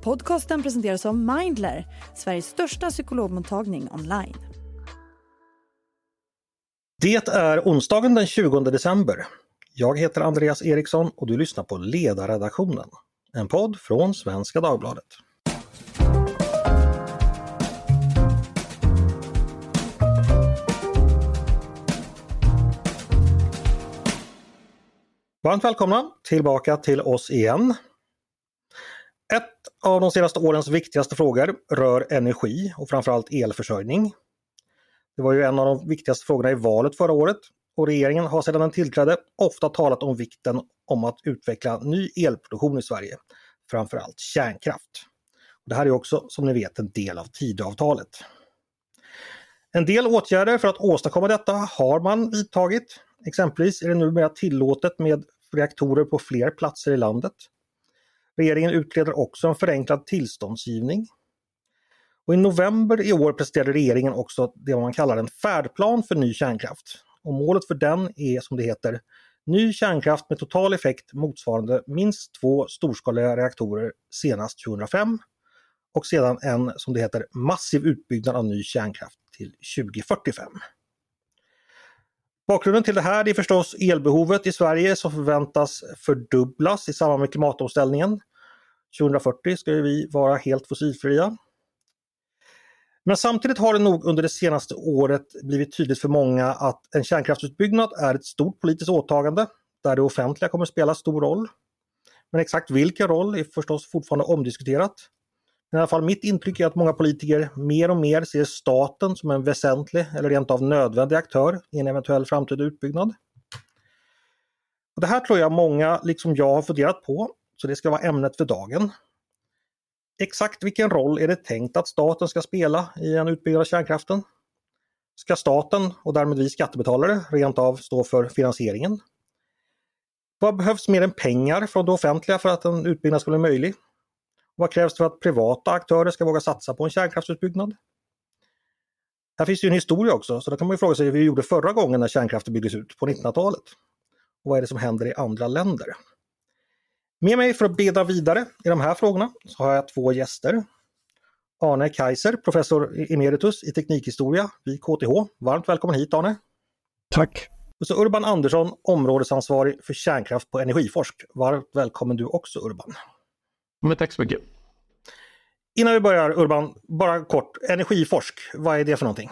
Podcasten presenteras av Mindler, Sveriges största psykologmottagning online. Det är onsdagen den 20 december. Jag heter Andreas Eriksson och du lyssnar på Ledarredaktionen, en podd från Svenska Dagbladet. Varmt välkomna tillbaka till oss igen. Ett av de senaste årens viktigaste frågor rör energi och framförallt elförsörjning. Det var ju en av de viktigaste frågorna i valet förra året och regeringen har sedan den tillträdde ofta talat om vikten om att utveckla ny elproduktion i Sverige, framförallt kärnkraft. Det här är också som ni vet en del av Tidöavtalet. En del åtgärder för att åstadkomma detta har man vidtagit. Exempelvis är det numera tillåtet med reaktorer på fler platser i landet. Regeringen utreder också en förenklad tillståndsgivning. Och I november i år presenterade regeringen också det man kallar en färdplan för ny kärnkraft. Och målet för den är som det heter ny kärnkraft med total effekt motsvarande minst två storskaliga reaktorer senast 2005 och sedan en som det heter massiv utbyggnad av ny kärnkraft till 2045. Bakgrunden till det här är förstås elbehovet i Sverige som förväntas fördubblas i samband med klimatomställningen. 2040 ska vi vara helt fossilfria. Men samtidigt har det nog under det senaste året blivit tydligt för många att en kärnkraftsutbyggnad är ett stort politiskt åtagande där det offentliga kommer spela stor roll. Men exakt vilken roll är förstås fortfarande omdiskuterat. I alla fall mitt intryck är att många politiker mer och mer ser staten som en väsentlig eller rent av nödvändig aktör i en eventuell framtida utbyggnad. Och det här tror jag många, liksom jag, har funderat på, så det ska vara ämnet för dagen. Exakt vilken roll är det tänkt att staten ska spela i en utbyggnad av kärnkraften? Ska staten, och därmed vi skattebetalare, rent av stå för finansieringen? Vad behövs mer än pengar från det offentliga för att en utbyggnad ska bli möjlig? Vad krävs för att privata aktörer ska våga satsa på en kärnkraftsutbyggnad? Här finns ju en historia också, så då kan man ju fråga sig hur vi gjorde förra gången när kärnkraften byggdes ut på 1900-talet. Och vad är det som händer i andra länder? Med mig för att beda vidare i de här frågorna så har jag två gäster. Arne Kaiser, professor emeritus i teknikhistoria vid KTH. Varmt välkommen hit Arne! Tack! Och så Urban Andersson, områdesansvarig för kärnkraft på Energiforsk. Varmt välkommen du också Urban! Men tack så mycket! Innan vi börjar Urban, bara kort, Energiforsk, vad är det för någonting?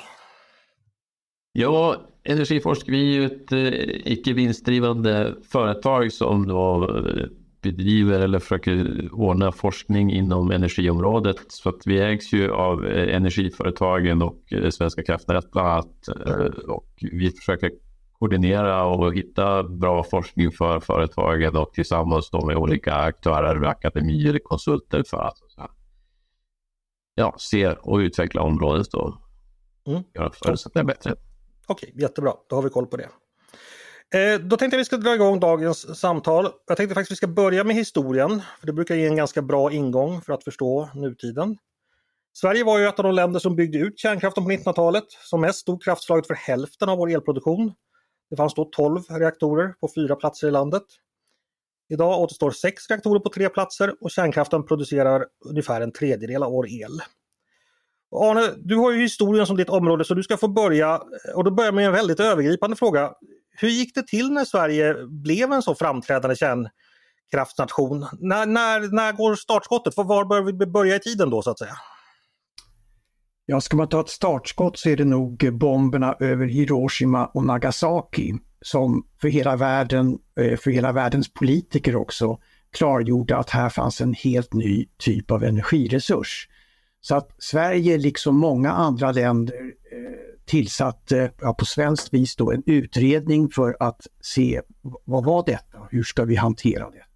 Ja, Energiforsk, vi är ju ett eh, icke vinstdrivande företag som då eh, bedriver eller försöker ordna forskning inom energiområdet. Så att vi ägs ju av eh, energiföretagen och eh, Svenska kraftnät bland annat. Eh, och vi försöker koordinera och hitta bra forskning för företagen och tillsammans då med olika aktörer, akademier, konsulter för att ja, se och utveckla området och mm. göra förutsättningar bättre. Okej, jättebra. Då har vi koll på det. Eh, då tänkte jag att vi ska dra igång dagens samtal. Jag tänkte faktiskt att vi ska börja med historien, för det brukar ge en ganska bra ingång för att förstå nutiden. Sverige var ju ett av de länder som byggde ut kärnkraften på 1900-talet. Som mest stod kraftslaget för hälften av vår elproduktion. Det fanns då 12 reaktorer på fyra platser i landet. Idag återstår sex reaktorer på tre platser och kärnkraften producerar ungefär en tredjedel av vår el. Arne, du har ju historien som ditt område så du ska få börja och då börjar med en väldigt övergripande fråga. Hur gick det till när Sverige blev en så framträdande kärnkraftsnation? När, när, när går startskottet? Var bör vi börja i tiden då så att säga? Ja, ska man ta ett startskott så är det nog bomberna över Hiroshima och Nagasaki som för hela världen, eh, för hela världens politiker också, klargjorde att här fanns en helt ny typ av energiresurs. Så att Sverige, liksom många andra länder, eh, tillsatte eh, ja, på svenskt vis då en utredning för att se vad var detta? Hur ska vi hantera detta?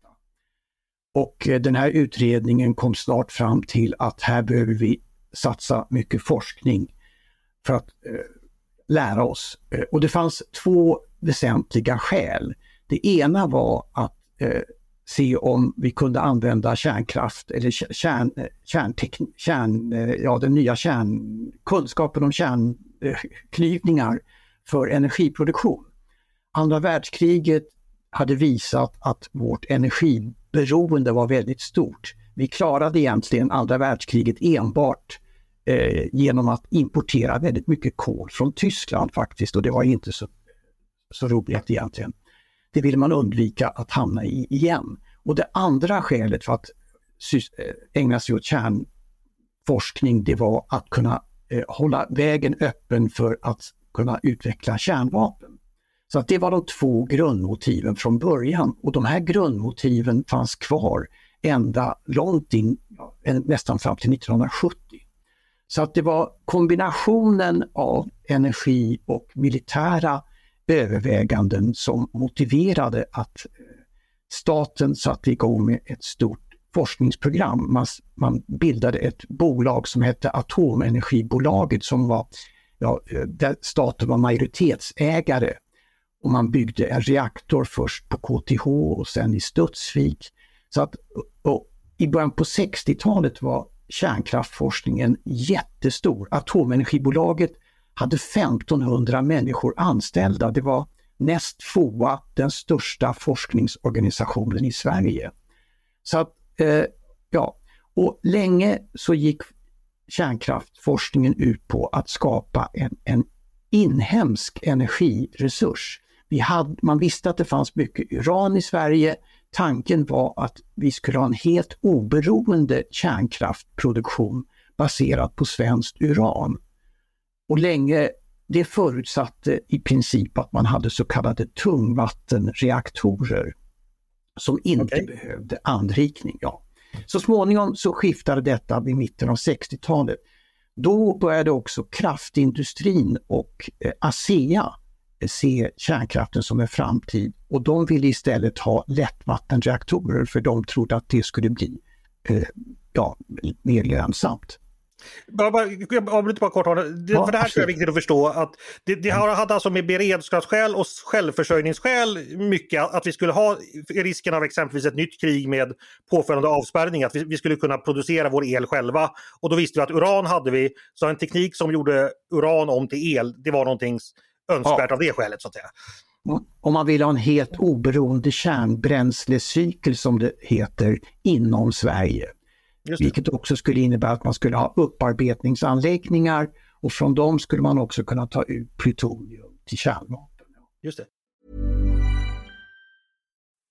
Och eh, den här utredningen kom snart fram till att här behöver vi satsa mycket forskning för att eh, lära oss. Eh, och det fanns två väsentliga skäl. Det ena var att eh, se om vi kunde använda kärnkraft eller kärn, kärntekn, kärn, ja, den nya kärnkunskapen kunskapen om Eh, klyvningar för energiproduktion. Andra världskriget hade visat att vårt energiberoende var väldigt stort. Vi klarade egentligen andra världskriget enbart eh, genom att importera väldigt mycket kol från Tyskland faktiskt och det var inte så, så roligt egentligen. Det ville man undvika att hamna i igen. Och det andra skälet för att eh, ägna sig åt kärnforskning det var att kunna eh, hålla vägen öppen för att kunna utveckla kärnvapen. Så att det var de två grundmotiven från början och de här grundmotiven fanns kvar ända långt in, nästan fram till 1970. Så att det var kombinationen av energi och militära överväganden som motiverade att eh, staten satte igång med ett stort forskningsprogram. Man, man bildade ett bolag som hette Atomenergibolaget som var, ja, eh, där staten var majoritetsägare. Och man byggde en reaktor först på KTH och sen i Studsvik. Så att, och I början på 60-talet var kärnkraftforskningen jättestor. Atomenergibolaget hade 1500 människor anställda. Det var näst FOA den största forskningsorganisationen i Sverige. Så att, eh, ja, och länge så gick kärnkraftforskningen ut på att skapa en, en inhemsk energiresurs. Vi hade, man visste att det fanns mycket uran i Sverige. Tanken var att vi skulle ha en helt oberoende kärnkraftproduktion baserat på svenskt uran. Och länge det förutsatte i princip att man hade så kallade tungvattenreaktorer som inte okay. behövde anrikning. Ja. Så småningom så skiftade detta vid mitten av 60-talet. Då började också kraftindustrin och eh, ASEA se kärnkraften som en framtid och de ville istället ha lättvattenreaktorer för de trodde att det skulle bli eh, ja, mer lönsamt. Bara, bara, jag avbryter bara kort. Det, ja, för det här är viktigt att förstå att det, det hade alltså med beredskapsskäl och självförsörjningsskäl mycket att vi skulle ha risken av exempelvis ett nytt krig med påföljande avspärrning, att vi, vi, skulle kunna producera vår el själva. Och då visste vi att uran hade vi, så en teknik som gjorde uran om till el, det var någonting önskvärt ja. av det skälet så att säga. Om man vill ha en helt oberoende kärnbränslecykel som det heter inom Sverige. Vilket också skulle innebära att man skulle ha upparbetningsanläggningar och från dem skulle man också kunna ta ut plutonium till kärnvapen. Just det.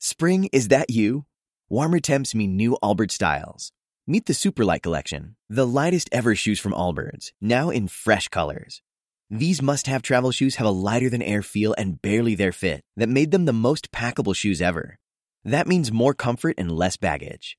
Spring, is that you? Warmer temps mean new Albert styles. Meet the Superlight Collection, the lightest ever shoes from Allbirds, now in fresh colors. These must have travel shoes have a lighter than air feel and barely their fit that made them the most packable shoes ever. That means more comfort and less baggage.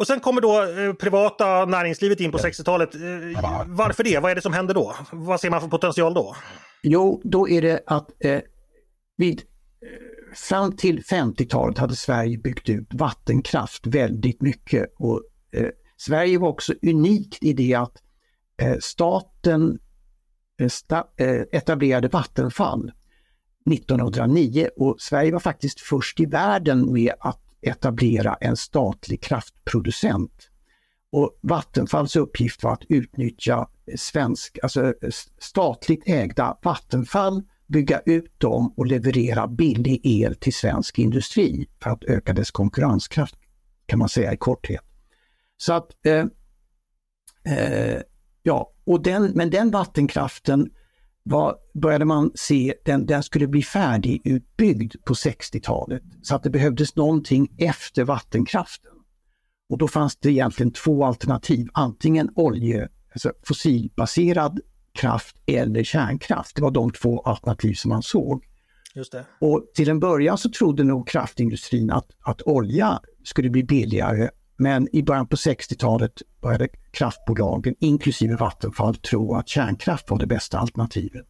Och sen kommer då eh, privata näringslivet in på 60-talet. Eh, varför det? Vad är det som händer då? Vad ser man för potential då? Jo, då är det att eh, vid eh, fram till 50-talet hade Sverige byggt ut vattenkraft väldigt mycket och Sverige var också unikt i det att staten eh, etablerade Vattenfall 1909 och Sverige var faktiskt först i världen med att etablera en statlig kraftproducent. Och Vattenfalls uppgift var att utnyttja svensk, alltså statligt ägda Vattenfall, bygga ut dem och leverera billig el till svensk industri för att öka dess konkurrenskraft, kan man säga i korthet. Så att eh, eh, Ja, och den, men den vattenkraften var, började man se, den, den skulle bli färdigutbyggd på 60-talet. Så att det behövdes någonting efter vattenkraften. Och då fanns det egentligen två alternativ, antingen olje, alltså fossilbaserad kraft eller kärnkraft. Det var de två alternativ som man såg. Just det. Och till en början så trodde nog kraftindustrin att, att olja skulle bli billigare men i början på 60-talet började kraftbolagen, inklusive Vattenfall, tro att kärnkraft var det bästa alternativet.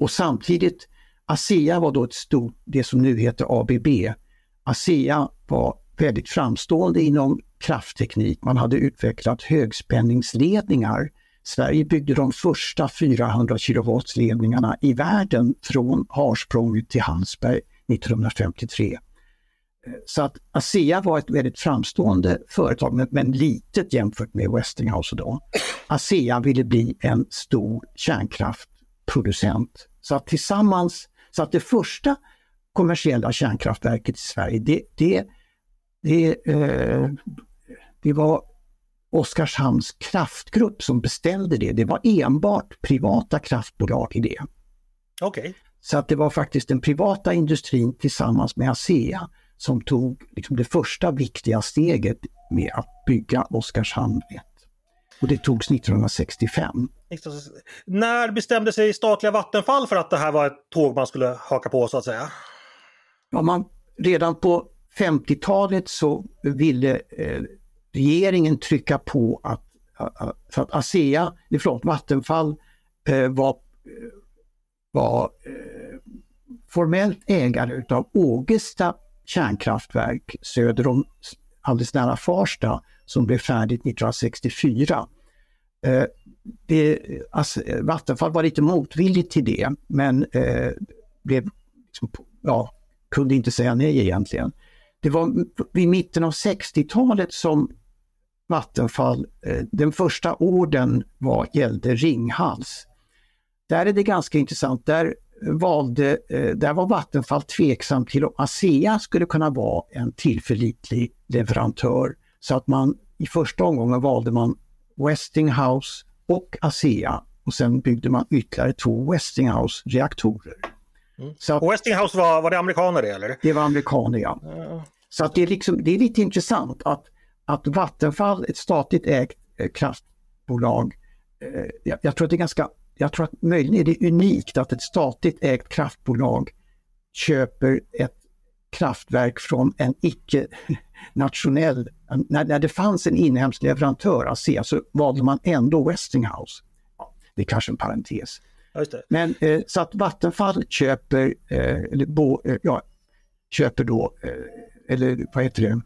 Och samtidigt, ASEA var då ett stort, det som nu heter ABB. ASEA var väldigt framstående inom kraftteknik. Man hade utvecklat högspänningsledningar. Sverige byggde de första 400 kV-ledningarna i världen från Harsprånget till Hallsberg 1953. Så att ASEA var ett väldigt framstående företag, men, men litet jämfört med Westinghouse idag. ASEA ville bli en stor kärnkraftproducent. Så att tillsammans, så att det första kommersiella kärnkraftverket i Sverige, det, det, det, eh, det var Oskarshamns kraftgrupp som beställde det. Det var enbart privata kraftbolag i det. Okej. Okay. Så att det var faktiskt den privata industrin tillsammans med ASEA som tog liksom det första viktiga steget med att bygga Oskarshamn 1. Och det togs 1965. När bestämde sig statliga Vattenfall för att det här var ett tåg man skulle haka på så att säga? Ja, man, redan på 50-talet så ville eh, regeringen trycka på att, för att ASEA, förlåt, Vattenfall eh, var, eh, var eh, formellt ägare utav Ågesta kärnkraftverk söder om, alldeles nära Farsta, som blev färdigt 1964. Eh, det, alltså, Vattenfall var lite motvilligt till det men eh, blev, liksom, ja, kunde inte säga nej egentligen. Det var vid mitten av 60-talet som Vattenfall, eh, den första orden var, gällde Ringhals. Där är det ganska intressant, där valde, eh, där var Vattenfall tveksam till om ASEA skulle kunna vara en tillförlitlig leverantör. Så att man i första omgången valde man Westinghouse och ASEA och sen byggde man ytterligare två Westinghouse-reaktorer. Mm. Så att, Westinghouse var, var det amerikaner eller? Det var amerikaner ja. Mm. Så att det, är liksom, det är lite intressant att, att Vattenfall, ett statligt ägt eh, kraftbolag, eh, jag, jag, tror att det är ganska jag tror att möjligen är det unikt att ett statligt ägt kraftbolag köper ett kraftverk från en icke-nationell, när, när det fanns en inhemsk leverantör, ASEA, så valde man ändå Westinghouse. Ja, det är kanske en parentes. Men eh, så att Vattenfall köper, eh, eller bo, eh, ja, köper då, eh, eller vad heter det,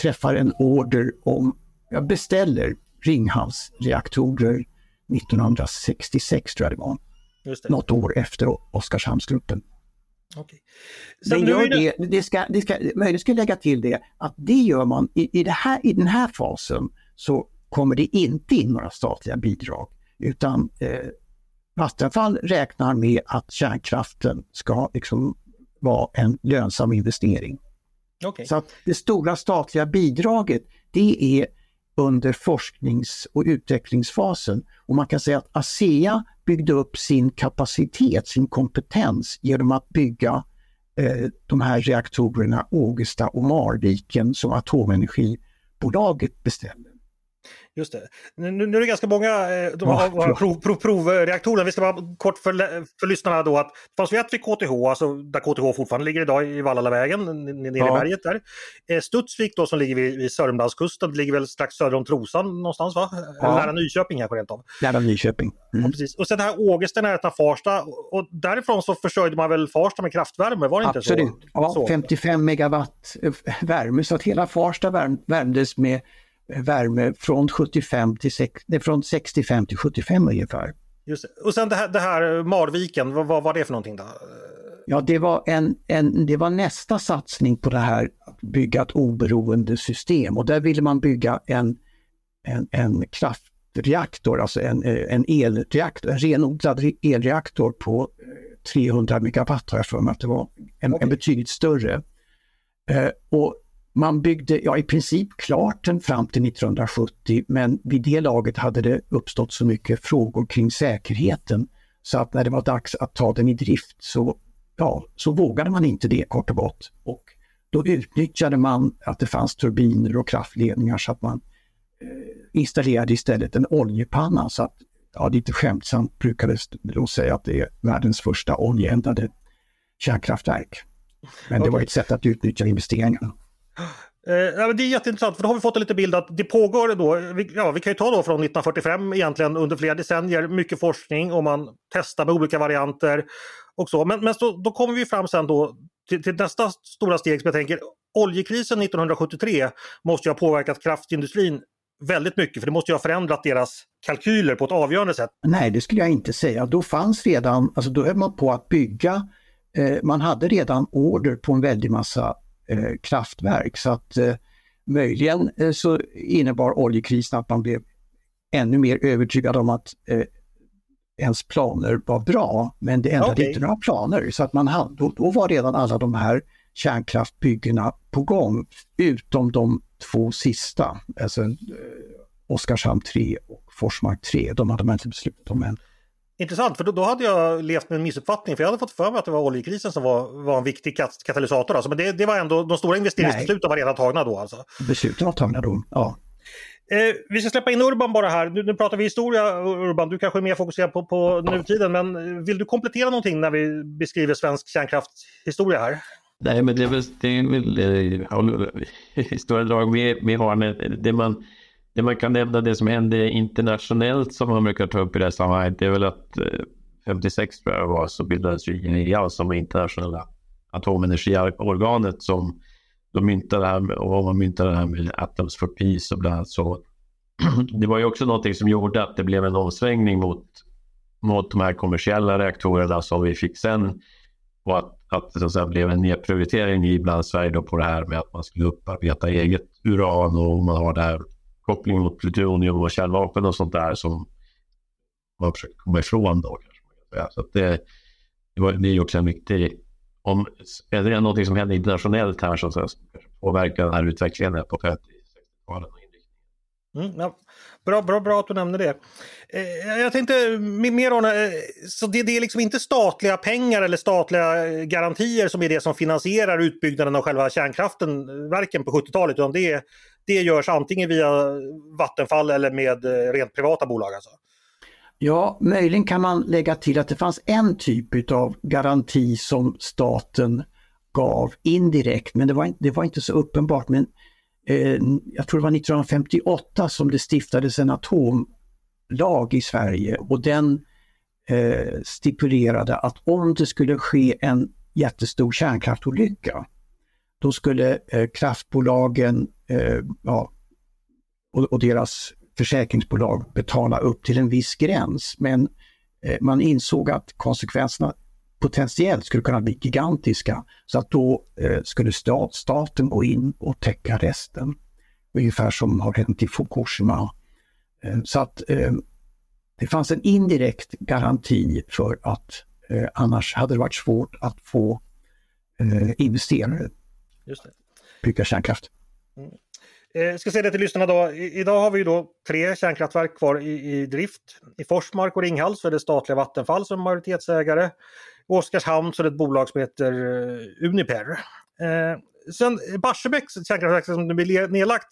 träffar en order om, ja, beställer Ringhals reaktorer 1966 tror jag det var. Just det. Något år efter Oskarshamnsgruppen. Okay. Den gör det, det ska, det ska, möjligen ska lägga till det, att det gör man i, i, det här, i den här fasen så kommer det inte in några statliga bidrag utan eh, Vattenfall räknar med att kärnkraften ska liksom vara en lönsam investering. Okay. Så att det stora statliga bidraget det är under forsknings och utvecklingsfasen. Och man kan säga att ASEA byggde upp sin kapacitet, sin kompetens genom att bygga eh, de här reaktorerna Ågesta och Marviken som Atomenergibolaget beställde. Just det. Nu, nu är det ganska många eh, de har, ja, prov, prov, provreaktorer. Vi ska bara kort för, för lyssnarna då att det fanns ett vid KTH, alltså där KTH fortfarande ligger idag i Vallalavägen, nere ja. i berget där. Eh, Studsvik då som ligger vid, vid Sörmlandskusten, ligger väl strax söder om Trosan någonstans va? Ja. Nära Nyköping här på rent av. Nära Nyköping. Mm. Ja, precis. Och sen det här Ågesta nära Farsta och därifrån så försörjde man väl Farsta med kraftvärme, var det inte Absolut. så? Ja, så? 55 megawatt eh, värme så att hela Farsta värmdes med värme från, 75 till, från 65 till 75 ungefär. Just det. Och sen det här, det här Marviken, vad, vad var det för någonting då? Ja, det var, en, en, det var nästa satsning på det här att bygga ett oberoende system och där ville man bygga en, en, en kraftreaktor, alltså en, en elreaktor, en renodlad elreaktor på 300 megawatt har jag för mig att det var, en, okay. en betydligt större. Eh, och man byggde ja, i princip klart den fram till 1970 men vid det laget hade det uppstått så mycket frågor kring säkerheten så att när det var dags att ta den i drift så, ja, så vågade man inte det kort och gott. Och då utnyttjade man att det fanns turbiner och kraftledningar så att man eh, installerade istället en oljepanna. Så att, ja, lite skämtsamt brukades då säga att det är världens första oljeeldade kärnkraftverk. Men det var ett sätt att utnyttja investeringarna. Eh, det är jätteintressant för då har vi fått en liten bild att det pågår då, vi, ja, vi kan ju ta då från 1945 egentligen under flera decennier, mycket forskning och man testar med olika varianter och så. Men, men så, då kommer vi fram sen då till, till, nästa stora steg som jag tänker, oljekrisen 1973 måste ju ha påverkat kraftindustrin väldigt mycket för det måste ju ha förändrat deras kalkyler på ett avgörande sätt. Nej, det skulle jag inte säga. Då fanns redan, alltså då höll man på att bygga, eh, man hade redan order på en väldig massa eh, kraftverk så att eh, möjligen eh, så innebar oljekrisen att man blev ännu mer övertygad om att ens planer var bra, men det ändrade okay. inte några planer. Så att man hade, då, då var redan alla de här kärnkraftbyggena på gång, utom de två sista, alltså Oskarshamn 3 och Forsmark 3. De hade man inte beslutat om än. Intressant, för då, då, hade jag levt med en missuppfattning. För jag hade fått för mig att det var oljekrisen som var, var en viktig kat katalysator. Alltså. Men det, det, var ändå, de stora investeringsbesluten var redan tagna då alltså? Besluten var tagna då, ja. Eh, vi ska släppa in Urban bara här. Nu, nu, pratar vi historia Urban, du kanske är mer fokuserad på, på nutiden. Men vill du komplettera någonting när vi beskriver svensk kärnkraftshistoria här? Nej, men det är väl, det är väl eh, stora drag vi, vi har. Det man, det man kan nämna, det som hände internationellt som man brukar ta upp i det här sammanhanget, det är väl att eh, 56 tror jag var så bildades ju IAEA som internationella atomenergiorganet som de myntade det här med, och man myntade det här med Atoms for Peace och bland annat så. Det var ju också någonting som gjorde att det blev en omsvängning mot, mot de här kommersiella reaktorerna som vi fick sen och att, att det så att säga, blev en nedprioritering i bland Sverige då på det här med att man skulle upparbeta eget uran och man har det här koppling mot plutonium och kärnvapen och sånt där som man försöker komma ifrån då. Kanske Så det, det, var, det är ju också en viktig, om, är det någonting som händer internationellt här som påverkar den här utvecklingen på 50-60-talet Mm, ja. Bra, bra, bra att du nämner det. Eh, jag tänkte mer om, eh, så det, det, är liksom inte statliga pengar eller statliga garantier som är det som finansierar utbyggnaden av själva kärnkraften, eh, verken på 70-talet, utan det, det görs antingen via Vattenfall eller med eh, rent privata bolag? Alltså. Ja, möjligen kan man lägga till att det fanns en typ av garanti som staten gav indirekt, men det var, det var inte så uppenbart. Men eh, jag tror det var 1958 som det stiftades en atomlag i Sverige och den eh, stipulerade att om det skulle ske en jättestor kärnkraftolycka, då skulle eh, kraftbolagen eh, ja, och, och, deras försäkringsbolag betala upp till en viss gräns. Men eh, man insåg att konsekvenserna potentiellt skulle kunna bli gigantiska. Så att då eh, skulle stat, staten gå in och täcka resten. Ungefär som har hänt i Fukushima. Eh, så att eh, det fanns en indirekt garanti för att eh, annars hade det varit svårt att få investerare. Bygga kärnkraft. Mm. Jag ska säga det till lyssnarna då. I, idag har vi då tre kärnkraftverk kvar i, i drift. I Forsmark och Ringhals är det statliga Vattenfall som majoritetsägare. I Oskarshamn så är det ett bolag som heter eh, Uniper. Eh, sen Barsebäcks kärnkraftverk som nu blir nedlagt,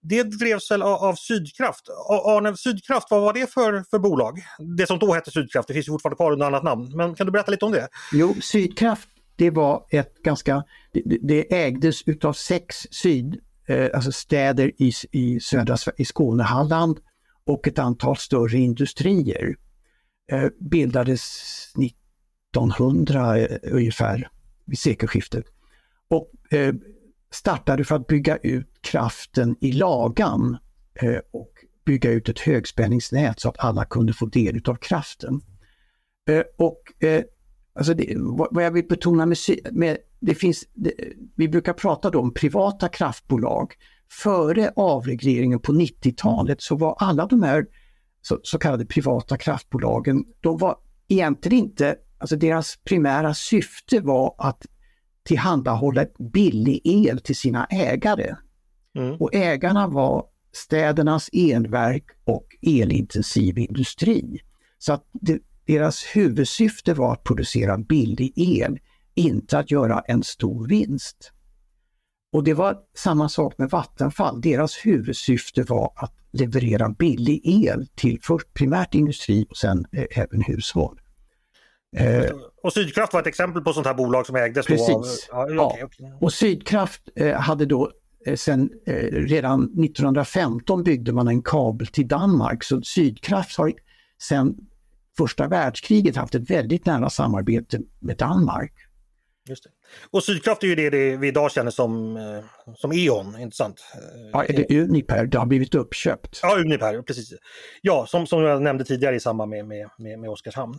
det drevs väl av, av Sydkraft. Arne, Sydkraft, vad var det för, för bolag? Det som då hette Sydkraft, det finns ju fortfarande kvar under annat namn. Men kan du berätta lite om det? Jo, Sydkraft det var ett ganska, det, det ägdes utav sex syd, eh, alltså städer i, i södra i Skåne, Halland och ett antal större industrier. Eh, bildades 1900 eh, ungefär, vid sekelskiftet. Och eh, startade för att bygga ut kraften i Lagan eh, och bygga ut ett högspänningsnät så att alla kunde få del utav kraften. Eh, och eh, alltså det, vad jag vill betona med, med det finns, det, vi brukar prata då om privata kraftbolag. Före avregleringen på 90-talet så var alla de här så, så, kallade privata kraftbolagen, de var egentligen inte Alltså deras primära syfte var att tillhandahålla billig el till sina ägare. Mm. Och ägarna var städernas elverk och elintensiv industri. Så att det, deras huvudsyfte var att producera billig el, inte att göra en stor vinst. Och det var samma sak med Vattenfall. Deras huvudsyfte var att leverera billig el till först primärt industri och sen eh, även hushåll. Eh, och Sydkraft var ett exempel på sånt här bolag som ägdes precis. Av, ja, okay, okay. Och Sydkraft eh, hade då sen redan 1915 byggde man en kabel till Danmark så Sydkraft har sen första världskriget haft ett väldigt nära samarbete med Danmark. Just det. Och Sydkraft är ju det, det vi idag känner som, eh, som E.ON, sant? Ja, är det Uniper? Det har blivit uppköpt. Ja, Uniper, precis. Ja, som, som jag nämnde tidigare i samband med, med, med, med Oskarshamn.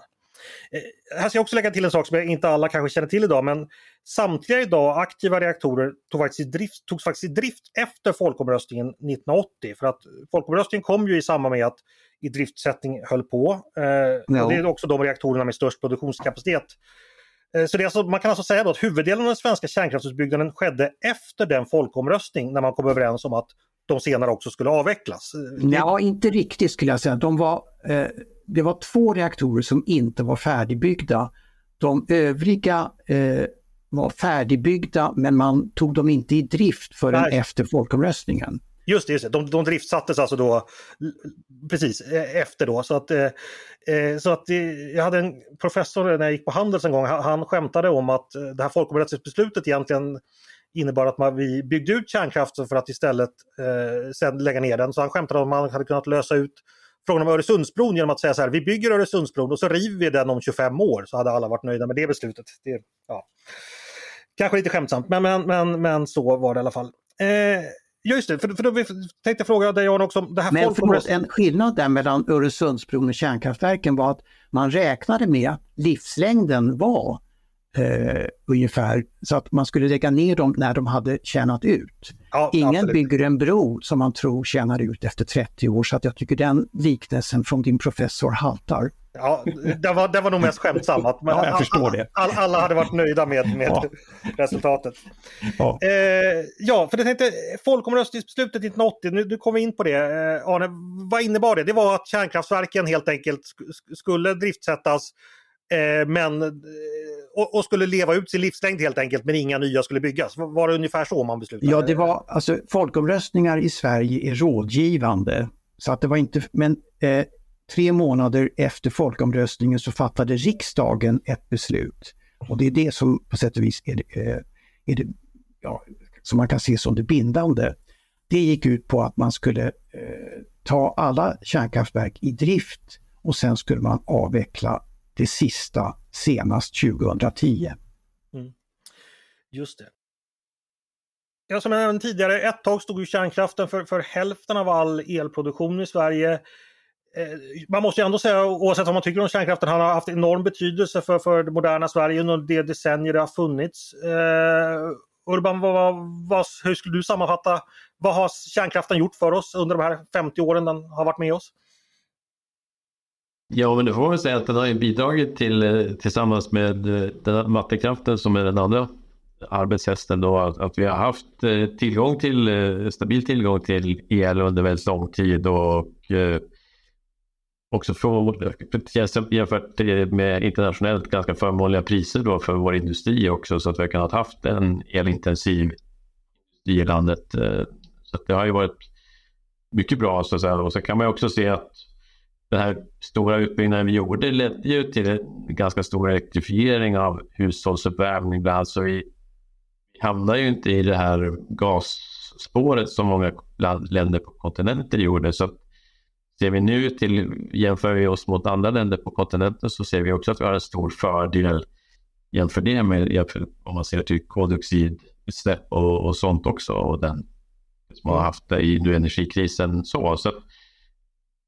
Eh, här ska jag också lägga till en sak som inte alla kanske känner till idag, men samtliga idag aktiva reaktorer tog faktiskt i drift, togs faktiskt i drift efter folkomröstningen 1980. För att folkomröstningen kom ju i samband med att idriftsättning höll på. Eh, no. och det är också de reaktorerna med störst produktionskapacitet Eh, så det alltså, man kan alltså säga att huvuddelen av den svenska kärnkraftsutbyggnaden skedde efter den folkomröstning när man kom överens om att de senare också skulle avvecklas. Eh, ja, inte riktigt skulle jag säga. De var, eh, det var två reaktorer som inte var färdigbyggda. De övriga eh, var färdigbyggda men man tog dem inte i drift förrän Nej. efter folkomröstningen. Just det, just det. De, de driftsattes alltså då precis e, efter då. Så att, eh, eh så att eh, jag hade en professor när jag gick på Handels en gång, han, skämtade om att eh, det här folkomröstningsbeslutet egentligen innebar att man, vi byggde ut kärnkraften för att istället eh, sen lägga ner den. Så han skämtade om att man hade kunnat lösa ut frågan om Öresundsbron genom att säga så här, vi bygger Öresundsbron och så river vi den om 25 år så hade alla varit nöjda med det beslutet. Det, ja. Kanske lite skämtsamt men, men, men, men så var det i alla fall. Eh, Just det, för, för då tänkte jag fråga dig Jan också. Det här Men förlåt, en skillnad där mellan Öresundsbron och kärnkraftverken var att man räknade med livslängden var eh, ungefär så att man skulle lägga ner dem när de hade tjänat ut. Ja, Ingen absolut. bygger en bro som man tror tjänar ut efter 30 år så att jag tycker den liknelsen från din professor haltar. Ja, det var, det var nog mest skämtsamt. Att, ja, jag förstår det. Alla, alla hade varit nöjda med, med ja. resultatet. Ja. Eh, ja, för det tänkte, folkomröstningsbeslutet 1980, nu, nu kom vi in på det. Eh, Arne, vad innebar det? Det var att kärnkraftverken helt enkelt skulle driftsättas eh, men, eh, och, och, skulle leva ut sin livslängd helt enkelt, men inga nya skulle byggas. Var det ungefär så man beslutade? Ja, det var alltså folkomröstningar i Sverige är rådgivande. Så att det var inte, men eh, tre månader efter folkomröstningen så fattade riksdagen ett beslut. Och det är det som på sätt och vis är det, eh, är det ja, som man kan se som det bindande. Det gick ut på att man skulle eh, ta alla kärnkraftverk i drift och sen skulle man avveckla det sista senast 2010. Mm. Just det. Ja, som jag nämnde tidigare, ett tag stod ju kärnkraften för, för hälften av all elproduktion i Sverige. Eh, man måste ju ändå säga, oavsett vad man tycker om kärnkraften, han har haft enorm betydelse för, för det moderna Sverige under det decennier det har funnits. Eh, Urban, vad, vad, hur skulle du sammanfatta, vad har kärnkraften gjort för oss under de här 50 åren den har varit med oss? Ja, men det får man säga att den har bidragit till, eh, tillsammans med eh, den vattenkraften som är den andra arbetshästen då, att, att vi har haft eh, tillgång till, stabil tillgång till el under väldigt lång tid och också för, jämfört med internationellt ganska förmånliga priser då för vår industri också så att vi har kunnat haft en elintensiv industri i landet. Eh, så det har ju varit mycket bra så att säga. Och så kan man också se att den här stora utbyggnaden vi gjorde ledde ju till en ganska stor elektrifiering av hushållsuppvärmning bland annat. Så vi hamnar ju inte i det här gasspåret som många länder på kontinenten gjorde. Så Ser vi nu till, jämför vi oss mot andra länder på kontinenten så ser vi också att vi har en stor fördel jämför det med om man ser till koldioxidutsläpp och, och sånt också och den som har haft det i nu energikrisen så. så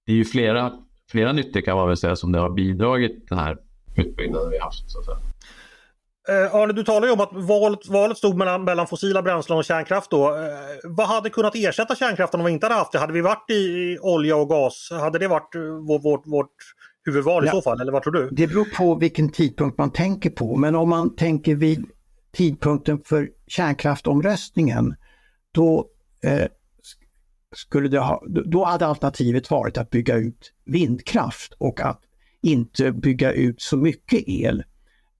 det är ju flera, flera nyttor kan man väl säga som det har bidragit den här utbyggnaden vi haft. Så att säga. Eh, Arne, du talar ju om att valet, valet stod mellan, mellan fossila bränslen och kärnkraft. Då. Eh, vad hade kunnat ersätta kärnkraften om vi inte hade haft det? Hade vi varit i, i olja och gas? Hade det varit vår, vårt, vårt huvudval i så fall? Eller vad tror du? Det beror på vilken tidpunkt man tänker på. Men om man tänker vid tidpunkten för kärnkraftomröstningen då, eh, skulle det ha, då hade alternativet varit att bygga ut vindkraft och att inte bygga ut så mycket el Eh,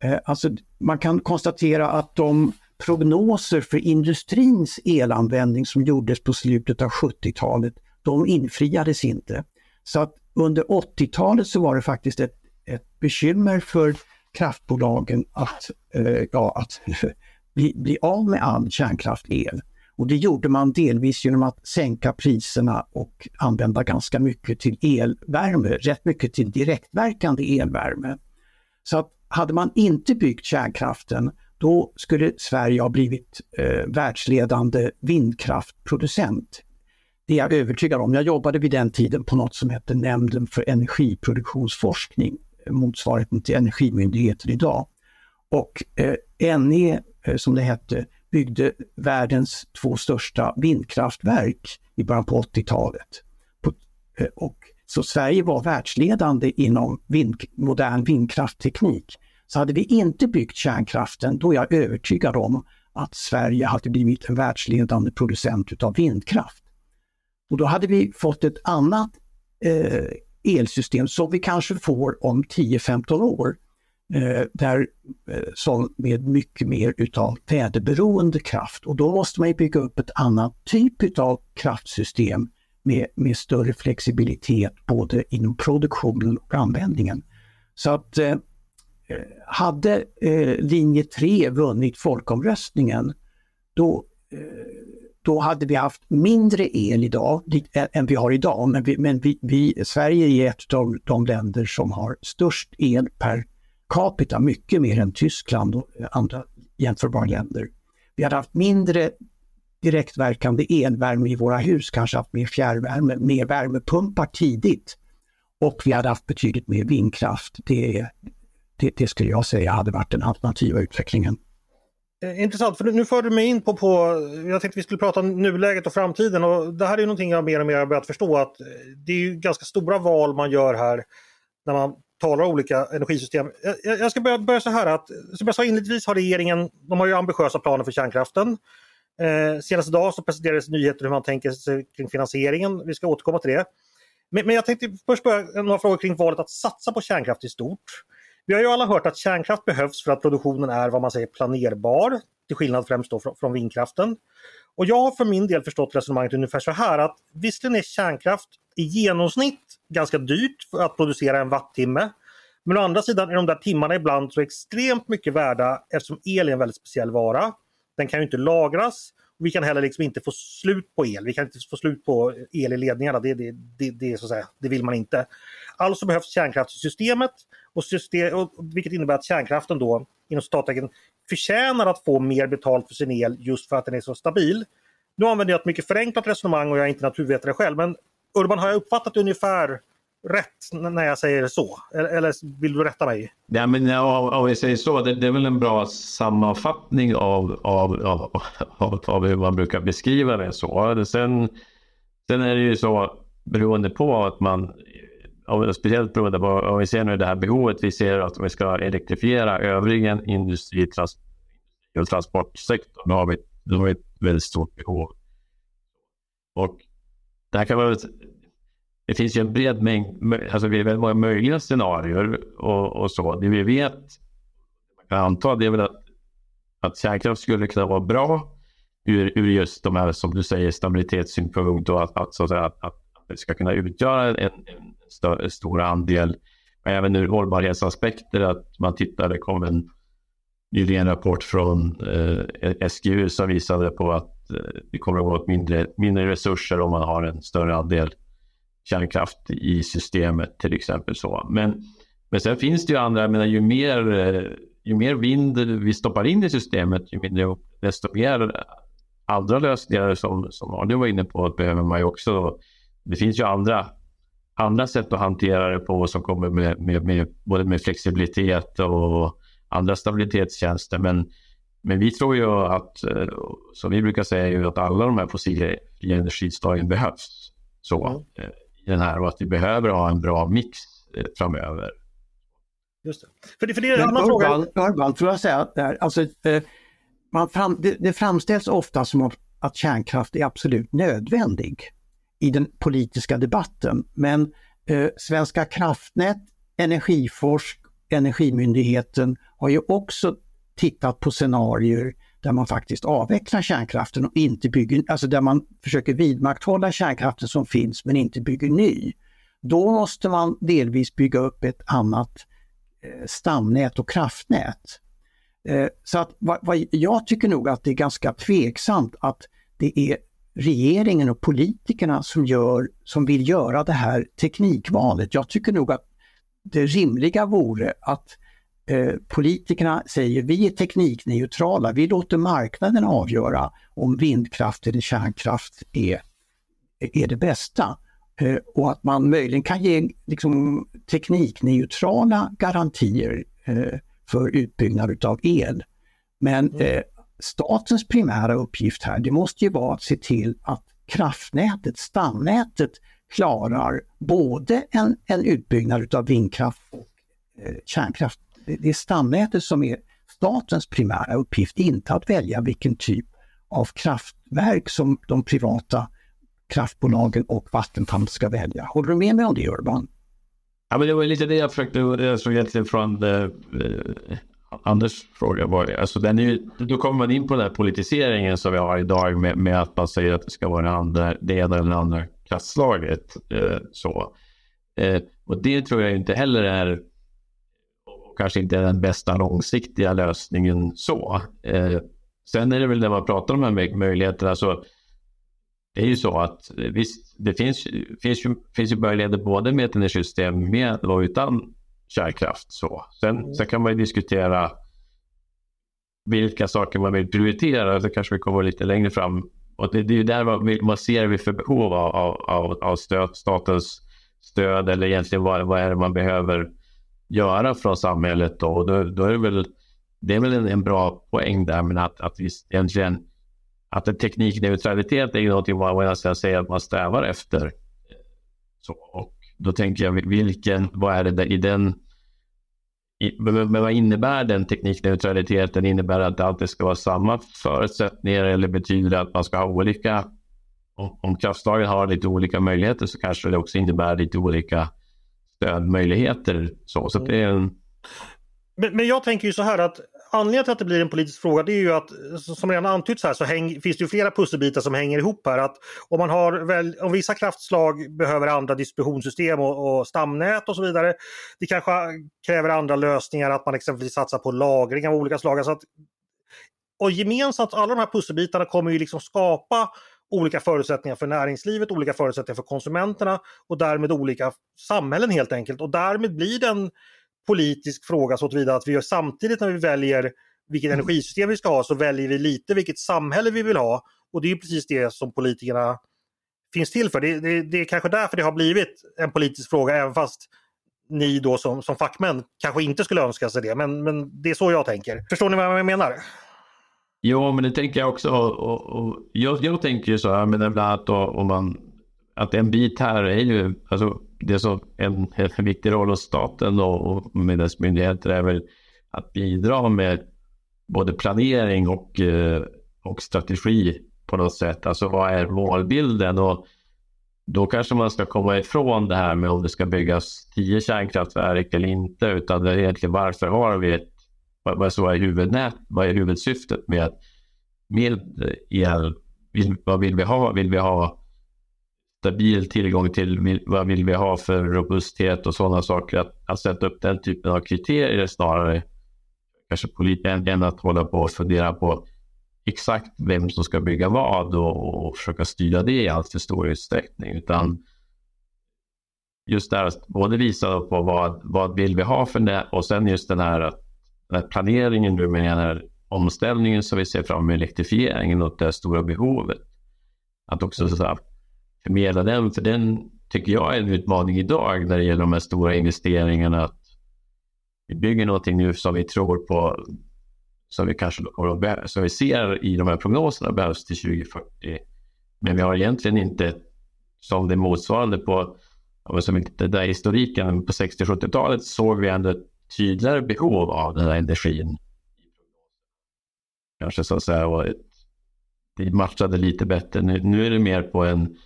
Eh, alltså, man kan konstatera att de prognoser för industrins elanvändning som gjordes på slutet av 70-talet, de infriades inte. Så att under 80-talet så var det faktiskt ett, ett bekymmer för kraftbolagen att, eh, ja, att bli, bli av med all kärnkraftel. Och det gjorde man delvis genom att sänka priserna och använda ganska mycket till elvärme, rätt mycket till direktverkande elvärme. Så att hade man inte byggt kärnkraften, då skulle Sverige ha blivit eh, världsledande vindkraftproducent. Det är jag övertygad om. Jag jobbade vid den tiden på något som hette Nämnden för energiproduktionsforskning, eh, motsvarigheten till Energimyndigheten idag. Och eh, NE, eh, som det hette, byggde världens två största vindkraftverk i början på 80-talet. Eh, och, så Sverige var världsledande inom vind, modern vindkraftteknik. Så hade vi inte byggt kärnkraften, då är jag övertygad om att Sverige hade blivit en världsledande producent utav vindkraft. Och då hade vi fått ett annat eh, elsystem som vi kanske får om 10-15 år. Eh, där, eh, som med mycket mer utav väderberoende kraft. Och då måste man bygga upp ett annat typ utav kraftsystem med, med större flexibilitet både inom produktionen och användningen. Så att eh, hade eh, linje 3 vunnit folkomröstningen då, eh, då hade vi haft mindre el idag än vi har idag. Men, vi, men vi, vi, Sverige är ett av de länder som har störst el per capita, mycket mer än Tyskland och andra jämförbara länder. Vi hade haft mindre direktverkande elvärme i våra hus, kanske haft mer fjärrvärme, mer värmepumpar tidigt. Och vi hade haft betydligt mer vindkraft. Det, det, det skulle jag säga hade varit den alternativa utvecklingen. Eh, intressant, för nu förde du mig in på, på, jag tänkte vi skulle prata om nuläget och framtiden och det här är någonting jag mer och mer har börjat förstå att eh, det är ju ganska stora val man gör här när man talar om olika energisystem. Jag, jag ska börja, börja, så här att, som jag sa inledningsvis har regeringen, de har ju ambitiösa planer för kärnkraften. Eh, senast idag så presenterades nyheter hur man tänker sig kring finansieringen. Vi ska återkomma till det. Men, men jag tänkte först börja några frågor kring valet att satsa på kärnkraft i stort. Vi har ju alla hört att kärnkraft behövs för att produktionen är vad man säger planerbar, till skillnad främst då från, från vindkraften. Och jag har för min del förstått resonemanget ungefär så här att visserligen är kärnkraft i genomsnitt ganska dyrt för att producera en wattimme. Men å andra sidan är de där timmarna ibland så extremt mycket värda eftersom el är en väldigt speciell vara. Den kan ju inte lagras. Vi kan heller liksom inte få slut på el. Vi kan inte få slut på el i ledningarna. Det, det, det, det, så att säga, det vill man inte. Alltså behövs kärnkraftssystemet och system, och, vilket innebär att kärnkraften då inom citattecken förtjänar att få mer betalt för sin el just för att den är så stabil. Nu använder jag ett mycket förenklat resonemang och jag är inte naturvetare själv men Urban, har jag uppfattat ungefär rätt när jag säger så? Eller vill du rätta mig? Ja, men ja, om vi säger så, det, det, är väl en bra sammanfattning av, av, av, av, av hur man brukar beskriva det. så. Sen, sen är det ju så beroende på att man speciellt beroende på om vi ser nu det här behovet vi ser att vi ska elektrifiera övriga industri trans, och transportsektorn. Då har vi, då har vi ett väldigt stort behov. Och det här kan vara det finns ju en bred mängd, alltså det är väldigt många möjliga scenarier och, och så. Det vi vet, man kan anta, det är väl att, att kärnkraft skulle kunna vara bra ur, ur just de här, som du säger, stabilitetssynpunkt och att, att, så att, säga, att, att det ska kunna utgöra en, en större, stor andel. Men även ur hållbarhetsaspekter att man tittar, det kom en nyligen rapport från eh, SGU som visade på att eh, det kommer att gå åt mindre, mindre resurser om man har en större andel kärnkraft i systemet till exempel. så. Men, men sen finns det ju andra, jag menar, ju mer, eh, ju mer vind vi stoppar in i systemet, ju mindre, desto mer andra lösningar som, som Arne var inne på behöver man ju också. Det finns ju andra, andra sätt att hantera det på som kommer med, med, med både med flexibilitet och andra stabilitetstjänster. Men, men vi tror ju att, eh, som vi brukar säga, ju att alla de här fossila energislagen behövs. Så. Mm. Den här och att vi behöver ha en bra mix eh, framöver. Just det. För det, för det är en annan fråga. Urban, får jag säga där, alltså, eh, man fram, det, det framställs ofta som att kärnkraft är absolut nödvändig i den politiska debatten. Men eh, Svenska kraftnät, Energiforsk, Energimyndigheten har ju också tittat på scenarier där man faktiskt avvecklar kärnkraften och inte bygger, alltså där man försöker vidmakthålla kärnkraften som finns men inte bygger ny. Då måste man delvis bygga upp ett annat eh, stamnät och kraftnät. Eh, så att vad, vad, jag tycker nog att det är ganska tveksamt att det är regeringen och politikerna som, gör, som vill göra det här teknikvalet. Jag tycker nog att det rimliga vore att eh, politikerna säger vi är teknikneutrala, vi låter marknaden avgöra om vindkraft eller kärnkraft är, är det bästa. Eh, och att man möjligen kan ge liksom, teknikneutrala garantier eh, för utbyggnad utav el. Men mm. eh, statens primära uppgift här, det måste ju vara att se till att kraftnätet, stamnätet, klarar både en, en utbyggnad utav vindkraft och eh, kärnkraft. Det, är stamnätet som är statens primära uppgift, inte att välja vilken typ av kraftverk som de privata kraftbolagen och Vattenfall ska välja. Håller du med mig om det Urban? Ja, men det var lite det jag försökte, jag såg egentligen från eh, eh, Anders fråga var det. Alltså den är ju, då kommer man in på den här politiseringen som vi har idag med, med att man säger att det ska vara det, andra, det ena eller det andra kraftslaget. Eh, så. Eh, och det tror jag inte heller är och kanske inte är den bästa långsiktiga lösningen så. Eh, sen är det väl när man pratar om de här möjligheterna så det är ju så att visst, det finns, finns, ju, finns ju möjligheter både med ett energisystem med och utan kärnkraft. Så. Sen, mm. sen kan man ju diskutera vilka saker man vill prioritera. Det kanske vi kommer lite längre fram. Och det, det är ju där man, man ser vi för behov av, av, av stöd, statens stöd eller egentligen vad, vad är det man behöver göra från samhället. Då. Och då, då är det väl, det är väl en, en bra poäng där men att, att vi egentligen att en teknikneutralitet är ju någonting man, man säga att man strävar efter. Så, och då tänker jag, vilken, vad är det där, i den men vad innebär den teknikneutraliteten? Innebär det att det alltid ska vara samma förutsättningar eller betyder det att man ska ha olika? Om, om kraftslagen har lite olika möjligheter så kanske det också innebär lite olika stödmöjligheter. Så, så det är en... men, men jag tänker ju så här att anledningen till att det blir en politisk fråga det är ju att som redan antytts här så häng, finns det ju flera pusselbitar som hänger ihop här. Att om, man har väl, om vissa kraftslag behöver andra distributionssystem och, och stamnät och så vidare. Det kanske kräver andra lösningar, att man exempelvis satsar på lagring av olika slag. Alltså att, och gemensamt, alla de här pusselbitarna kommer ju liksom skapa olika förutsättningar för näringslivet, olika förutsättningar för konsumenterna och därmed olika samhällen helt enkelt. Och därmed blir den politisk fråga så tillvida att vi gör samtidigt när vi väljer vilket mm. energisystem vi ska ha så väljer vi lite vilket samhälle vi vill ha. Och det är precis det som politikerna finns till för. Det, det, det är kanske därför det har blivit en politisk fråga även fast ni då som, som fackmän kanske inte skulle önska sig det. Men, men det är så jag tänker. Förstår ni vad jag menar? Jo, men det tänker jag också. Och, och, och jag, jag tänker ju så här, men bland annat då, om man, att en bit här är ju, alltså det som en, en viktig roll hos staten och med dess myndigheter är väl att bidra med både planering och, eh, och strategi på något sätt. Alltså vad är målbilden? Och då kanske man ska komma ifrån det här med om det ska byggas tio kärnkraftverk eller inte, utan det är egentligen varför har vi ett, vad, är huvudnät, vad är huvudsyftet med, med el? Vad vill vi ha? Vill vi ha stabil tillgång till vad vill vi ha för robusthet och sådana saker. Att, att sätta upp den typen av kriterier snarare kanske politiskt än att hålla på och fundera på exakt vem som ska bygga vad och, och försöka styra det i allt för stor utsträckning. Utan just det här att både visa på vad, vad vill vi ha för det och sen just den här, den här planeringen nu med den här omställningen som vi ser fram med elektrifieringen och det stora behovet. Att också så här, förmedla den, för den tycker jag är en utmaning idag när det gäller de här stora investeringarna. Att vi bygger någonting nu som vi tror på, som vi kanske som vi ser i de här prognoserna behövs till 2040. Men vi har egentligen inte som det motsvarande på som den där historiken på 60-70-talet såg vi ändå ett tydligare behov av den här energin. Kanske så att säga och det matchade lite bättre. Nu, nu är det mer på en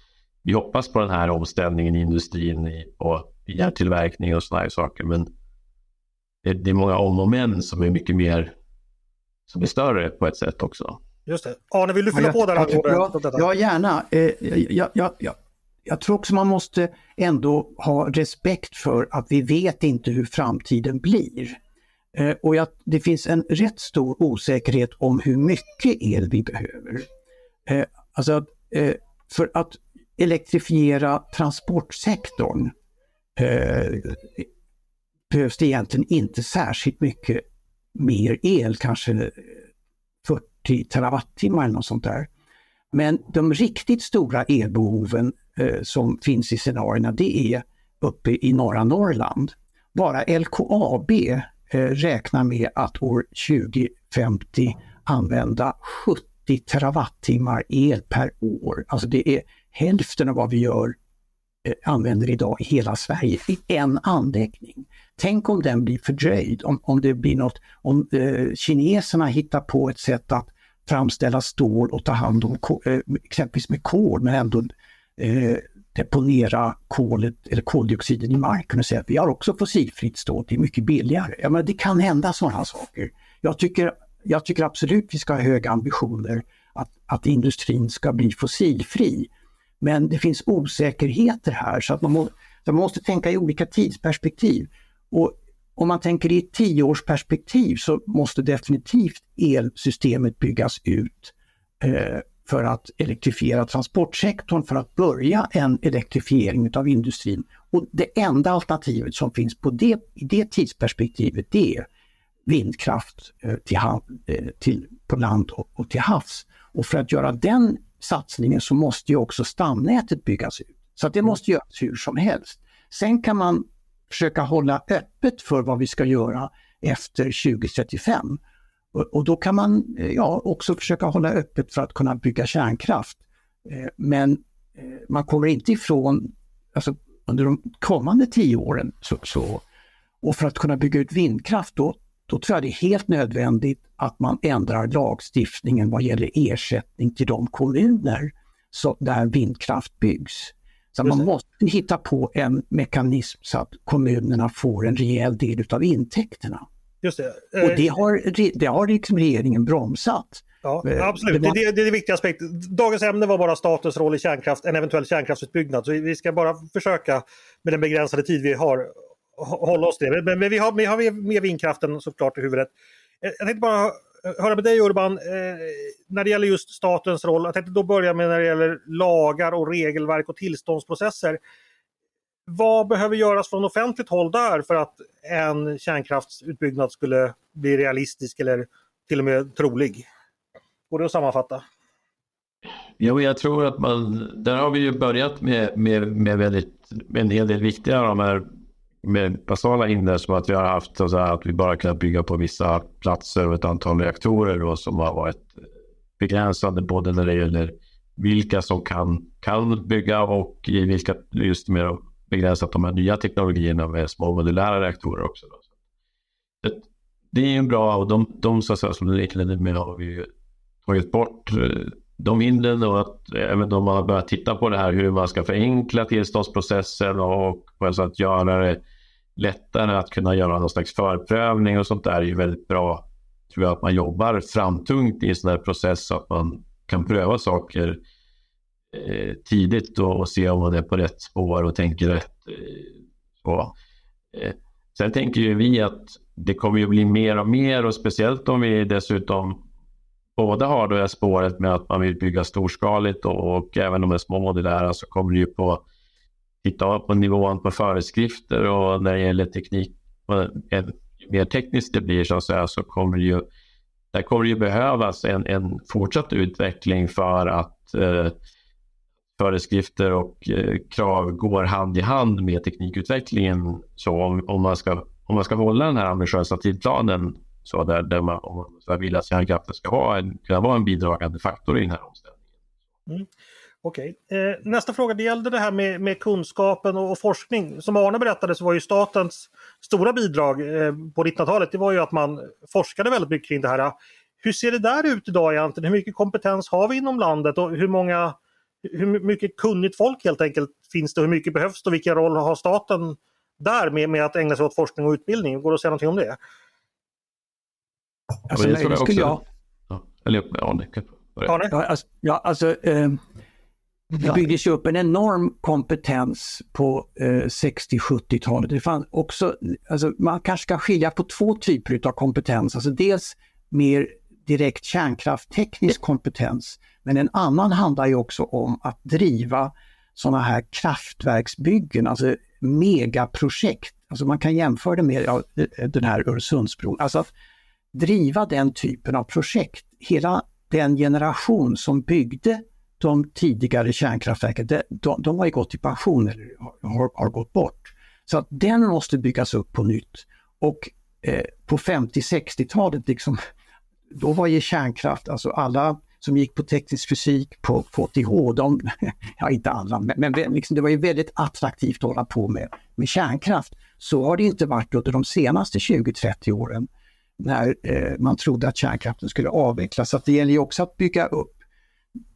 vi hoppas på den här omställningen i industrin och järntillverkning och sådana här saker. Men det, det är många om och men som är mycket mer, som är större på ett sätt också. Just det. Arne, vill du fylla på där? Ja, ja, ja, gärna. Eh, jag, jag, jag, jag tror också man måste ändå ha respekt för att vi vet inte hur framtiden blir. Eh, och jag, det finns en rätt stor osäkerhet om hur mycket el vi behöver. Eh, alltså, eh, för att elektrifiera transportsektorn. Behövs det egentligen inte särskilt mycket mer el, kanske 40 terawattimmar eller något sånt där. Men de riktigt stora elbehoven eh, som finns i scenarierna det är uppe i norra Norrland. Bara LKAB eh, räknar med att år 2050 använda 70 terawattimmar el per år. Alltså det är hälften av vad vi gör eh, använder idag i hela Sverige i en anläggning. Tänk om den blir fördröjd, om, om det blir något, om eh, kineserna hittar på ett sätt att framställa stål och ta hand om eh, exempelvis med kol men ändå eh, deponera kolet eller koldioxiden i marken och säga att vi har också fossilfritt stål, det är mycket billigare. Ja, men det kan hända sådana saker. Jag tycker, jag tycker absolut vi ska ha höga ambitioner att, att industrin ska bli fossilfri. Men det finns osäkerheter här så att man, må, man måste tänka i olika tidsperspektiv. Och om man tänker i ett tioårsperspektiv så måste definitivt elsystemet byggas ut eh, för att elektrifiera transportsektorn, för att börja en elektrifiering av industrin. Och det enda alternativet som finns på det, i det tidsperspektivet det är vindkraft eh, till, eh, till, på land och, och till havs. Och för att göra den satsningen så måste ju också stamnätet byggas ut. Så det måste göras hur som helst. Sen kan man försöka hålla öppet för vad vi ska göra efter 2035. Och, och då kan man eh, ja, också försöka hålla öppet för att kunna bygga kärnkraft. Eh, men eh, man kommer inte ifrån, alltså under de kommande tio åren, så, så, och för att kunna bygga ut vindkraft, då, då tror jag det är helt nödvändigt att man ändrar lagstiftningen vad gäller ersättning till de kommuner så, där vindkraft byggs. Så man måste hitta på en mekanism så att kommunerna får en rejäl del av intäkterna. Just det. Och det har, det har liksom regeringen bromsat. Ja, eh, absolut, det, var... det, det är det viktiga aspekten. Dagens ämne var bara statens roll i kärnkraft, en eventuell kärnkraftsutbyggnad. Så vi ska bara försöka med den begränsade tid vi har hålla oss till det. Men, men vi har, vi har med vindkraften såklart i huvudet. Eh, jag tänkte bara Eh, höra med dig Urban, eh, när det gäller just statens roll. Jag tänkte då börja med när det gäller lagar och regelverk och tillståndsprocesser. Vad behöver göras från offentligt håll där för att en kärnkraftsutbyggnad skulle bli realistisk eller till och med trolig? Går det att sammanfatta? Jo, jag tror att man, där har vi ju börjat med, med, med, väldigt, med en hel del viktiga de här med basala hinder som att vi har haft så att vi bara kunnat bygga på vissa platser och ett antal reaktorer då, som har varit begränsande både när det gäller vilka som kan, kan bygga och i vilka just mer begränsat de här nya teknologierna med små modulära reaktorer också. Då. Det, det är ju bra och de, de så att säga, som du liknade med har vi tagit bort eh, de hindren och att även om man har börjat titta på det här hur man ska förenkla tillståndsprocessen och alltså att göra det lättare att kunna göra någon slags förprövning och sånt där är ju väldigt bra. Tror jag att man jobbar framtungt i en sån här process så att man kan pröva saker eh, tidigt och, och, se om man är på rätt spår och tänker rätt. Eh, så. Eh, sen tänker ju vi att det kommer ju bli mer och mer och speciellt om vi dessutom både har det här spåret med att man vill bygga storskaligt och, och även om det är små modulära så kommer det ju på titta på nivån på föreskrifter och när det gäller teknik, ju mer tekniskt det blir så, att säga, så kommer det ju, där kommer det ju behövas en, en fortsatt utveckling för att eh, föreskrifter och eh, krav går hand i hand med teknikutvecklingen. Så om, om, man ska, om man ska hålla den här ambitiösa tidplanen så där, där man, om man vill att kärnkraften ska vara en, kunna vara en bidragande faktor i den här omställningen. Mm. Okej. Eh, nästa fråga, det gällde det här med, med kunskapen och, och, forskning. Som Arne berättade så var ju statens stora bidrag eh, på 1900-talet, det var ju att man forskade väldigt mycket kring det här. Hur ser det där ut idag egentligen? Hur mycket kompetens har vi inom landet och hur många hur mycket kunnigt folk helt enkelt finns det? Hur mycket behövs det och vilken roll har staten där med, med att ägna sig åt forskning och utbildning? Går det att säga någonting om det? Alltså, nej, det skulle jag... Ja, eller ja, det. Ja, alltså, ja, alltså eh, det byggdes upp en enorm kompetens på eh, 60-70-talet. Det fanns också, alltså, man kanske ska skilja på två typer av kompetens. Alltså dels mer direkt kärnkraftteknisk kompetens. Men en annan handlar ju också om att driva sådana här kraftverksbyggen, alltså megaprojekt. Alltså man kan jämföra det med ja, den här Öresundsbron. Alltså att driva den typen av projekt. Hela den generation som byggde de tidigare kärnkraftverken, de, de, de har ju gått i pension eller har, har, gått bort. Så att den måste byggas upp på nytt. Och eh, på 50-60-talet, liksom, då var ju kärnkraft, alltså alla som gick på teknisk fysik på, på KTH, de, ja inte alla, men, men liksom, det var ju väldigt attraktivt att hålla på med, med kärnkraft. Så har det inte varit under de senaste 20-30 åren när eh, man trodde att kärnkraften skulle avvecklas. Så det gäller ju också att bygga upp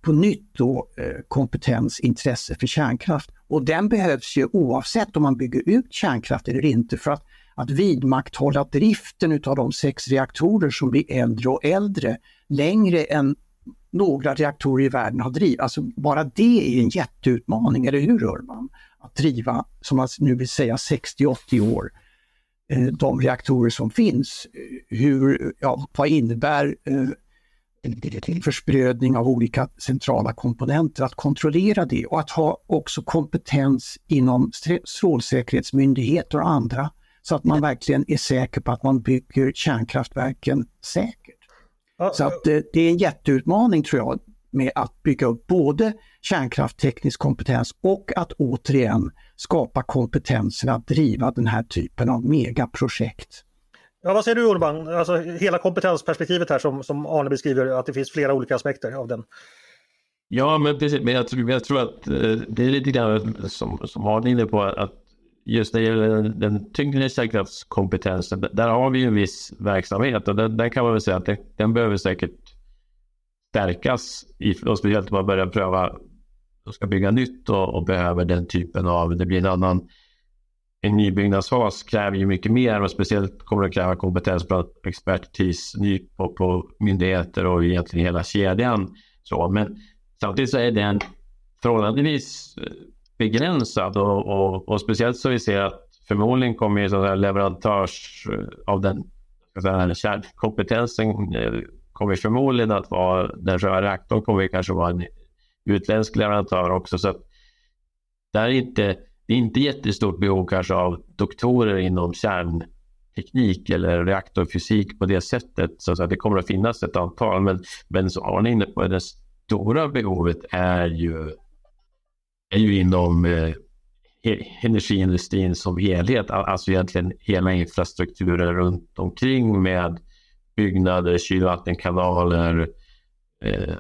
på nytt då eh, kompetens, intresse för kärnkraft. Och den behövs ju oavsett om man bygger ut kärnkraft eller inte för att, att vidmakthålla driften utav de sex reaktorer som blir äldre och äldre längre än några reaktorer i världen har drivit. Alltså bara det är en jätteutmaning, eller hur Urban? Att driva, som man nu vill säga, 60-80 år eh, de reaktorer som finns. Hur, ja, vad innebär eh, försprödning av olika centrala komponenter, att kontrollera det och att ha också kompetens inom strålsäkerhetsmyndigheter och andra så att man verkligen är säker på att man bygger kärnkraftverken säkert. Så att det är en jätteutmaning tror jag med att bygga upp både kärnkraftteknisk kompetens och att återigen skapa kompetensen att driva den här typen av megaprojekt. Ja, vad säger du Urban? Alltså hela kompetensperspektivet här som, som Arne beskriver, att det finns flera olika aspekter av den. Ja, men precis. Men jag tror, jag tror att eh, det är lite grann som, som Arne är inne på, att just när det gäller den, den tyngre kärnkraftskompetensen, där har vi en viss verksamhet och den, den kan man väl säga att den, den behöver säkert stärkas, i, och speciellt om man börjar pröva som ska bygga nytt och, och behöver den typen av, det blir en annan en nybyggnadsfas kräver ju mycket mer och speciellt kommer det att kräva kompetens bland expertis på, på myndigheter och egentligen hela kedjan. Så, men samtidigt så är den förhållandevis eh, begränsad och, och, och speciellt så vi ser att förmodligen kommer ju sådana leverantörs eh, av den kärnkompetensen eh, kommer förmodligen att vara den röda reaktorn kommer kanske vara en utländsk leverantör också så att är inte det är inte jättestort behov kanske av doktorer inom kärnteknik eller reaktorfysik på det sättet. Så att det kommer att finnas ett antal. Men, men som Arne är inne på, det stora behovet är ju, är ju inom eh, energiindustrin som helhet. Alltså egentligen hela infrastrukturen runt omkring med byggnader, kylvattenkanaler, eh,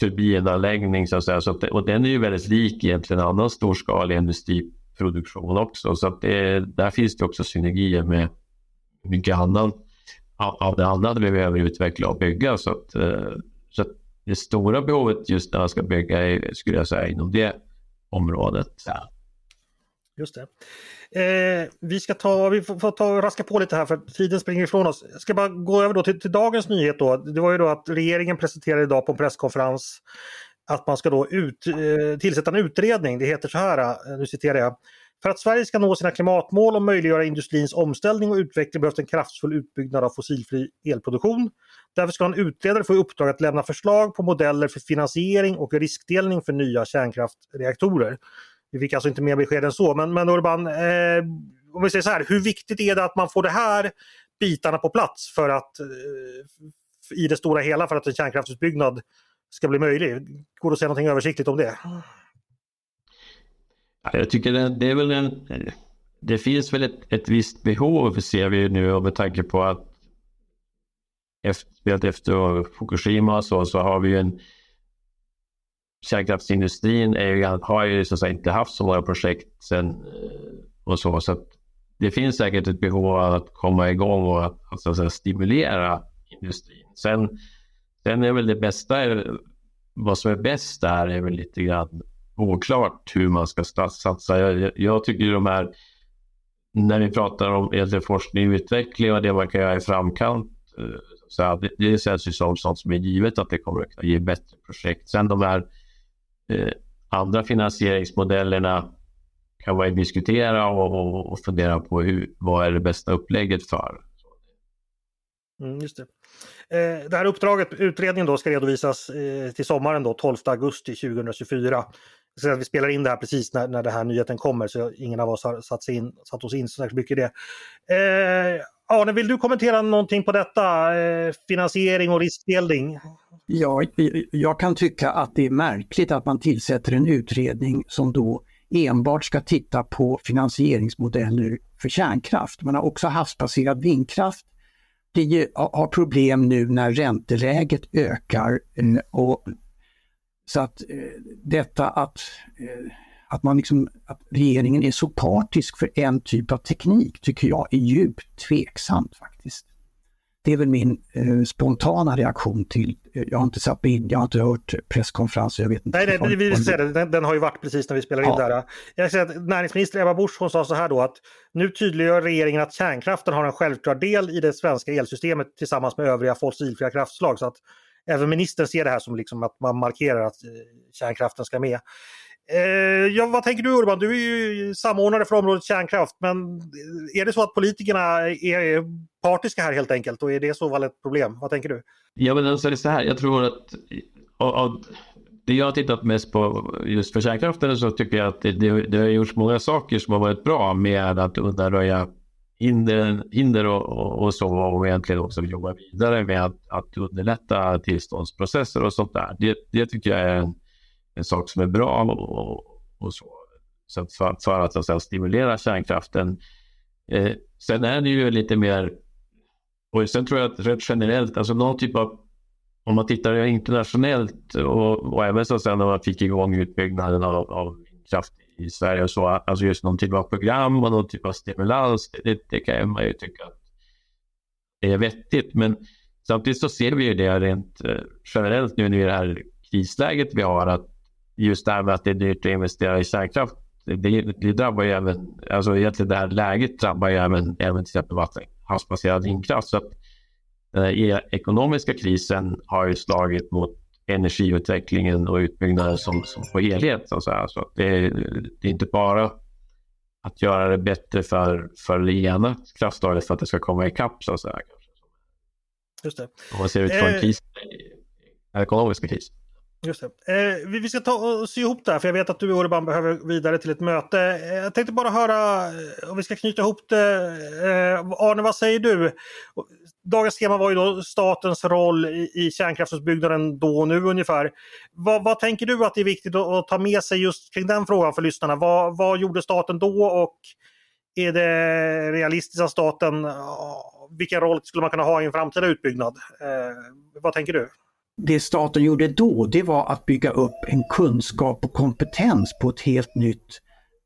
turbinanläggning så att säga. Så att, och den är ju väldigt lik egentligen annan storskalig industriproduktion också. Så att det, där finns det också synergier med mycket annan av det andra vi behöver utveckla och bygga. Så att, eh, så att det stora behovet just när man ska bygga är, skulle jag säga, inom det området. Ja. Just det. Eh, vi ska ta, vi får, får ta raska på lite här för tiden springer ifrån oss. Jag ska bara gå över då till, till, dagens nyhet då. Det var ju då att regeringen presenterade idag på en presskonferens att man ska då ut, eh, tillsätta en utredning. Det heter så här, eh, nu citerar jag. För att Sverige ska nå sina klimatmål och möjliggöra industrins omställning och utveckling behövs en kraftfull utbyggnad av fossilfri elproduktion. Därför ska en utredare få i uppdrag att lämna förslag på modeller för finansiering och riskdelning för nya kärnkraftreaktorer. Vi fick alltså inte mer besked än så. Men, men Urban, eh, om vi säger så här, hur viktigt är det att man får de här bitarna på plats för att eh, i det stora hela för att en kärnkraftsutbyggnad ska bli möjlig? Går det att säga någonting översiktligt om det? Jag tycker det, det är väl en... Det finns väl ett, ett visst behov ser vi nu med tanke på att efter, efter Fukushima så, så har vi en kärnkraftsindustrin är, har ju så att säga, inte haft så många projekt sen eh, och så. så det finns säkert ett behov av att komma igång och att, att, att att stimulera industrin. Sen, sen är väl det bästa, vad som är bäst där är väl lite grann oklart hur man ska satsa. Jag, jag tycker de här, när vi pratar om forskning och utveckling och det man kan göra i framkant, eh, så här, det, det känns ju som sånt som är givet att det kommer att ge bättre projekt. Sen de här eh, andra finansieringsmodellerna kan man diskutera och, och, och, fundera på hur, vad är det bästa upplägget för. Mm, just det. Eh, det här uppdraget, utredningen då, ska redovisas eh, till sommaren då, 12 augusti 2024. Så att vi spelar in det här precis när, när den här nyheten kommer så ingen av oss har satt, sig in, satt oss in så särskilt mycket i det. Eh, Arne, vill du kommentera någonting på detta? Eh, finansiering och riskdelning? Ja, jag kan tycka att det är märkligt att man tillsätter en utredning som då enbart ska titta på finansieringsmodeller för kärnkraft. Man har också havsbaserad vindkraft. Det har problem nu när ränteläget ökar eh, och så att eh, detta att, eh, att, man liksom, att regeringen är så partisk för en typ av teknik tycker jag är djupt tveksamt faktiskt. Det är väl min eh, spontana reaktion till, eh, jag har inte satt in, jag har inte hört presskonferenser, jag vet inte. Nej, nej vi vill säga det, den, den, har ju varit precis när vi spelar in ja. där. Jag säger att näringsminister Ebba Busch hon sa så här då att nu tydliggör regeringen att kärnkraften har en självklar del i det svenska elsystemet tillsammans med övriga fossilfria kraftslag. Så att även ministern ser det här som liksom att man markerar att eh, kärnkraften ska med. Eh, ja, vad tänker du Urban? Du är ju samordnare för området kärnkraft, men eh, är det så att politikerna är partiska här helt enkelt och är det så väl ett problem? Vad tänker du? Ja, men alltså det är så här, jag tror att och, och, det jag har tittat mest på just för kärnkraften så tycker jag att det, det, det har gjorts många saker som har varit bra med att undanröja hinder, hinder och, och, och, så och egentligen också jobba vidare med att, att underlätta tillståndsprocesser och sånt där. Det, det tycker jag är en, en sak som är bra och, och så. så för, för att alltså, stimulera kärnkraften. Eh, sen är det ju lite mer och sen tror jag att rätt generellt, alltså någon typ av om man tittar internationellt och, och även så sen när man fick igång utbyggnaden av, av kraft i Sverige och så, alltså just någon typ av program och någon typ av stimulans, det, det kan man ju tycka att det är vettigt. Men samtidigt så ser vi ju det rent eh, generellt nu i det här krisläget vi har, att just det här med att det är dyrt att investera i kärnkraft, det, det drabbar ju även, alltså egentligen det här läget drabbar ju även, även till exempel vatten, havsbaserad vindkraft. Så att eh, den här ekonomiska krisen har ju slagit mot energiutvecklingen och utbyggnaden som, som på helhet. Så, att så att det, är, det är inte bara att göra det bättre för, för det ena kraftslaget för att det ska komma ikapp så att säga. Just det. Om man ser utifrån eh, kris, ekonomiska kris. Just det. Eh, vi ska ta och sy ihop det här för jag vet att du Urban behöver vidare till ett möte. Eh, jag tänkte bara höra eh, om vi ska knyta ihop det. Eh, Arne, vad säger du? Dagens tema var ju då statens roll i, i kärnkraftsutbyggnaden då och nu ungefär. Vad, vad tänker du att det är viktigt att, att, ta med sig just kring den frågan för lyssnarna? Vad, vad gjorde staten då och är det realistiskt att staten, vilken roll skulle man kunna ha i en framtida utbyggnad? Eh, vad tänker du? det staten gjorde då, det var att bygga upp en kunskap och kompetens på ett helt nytt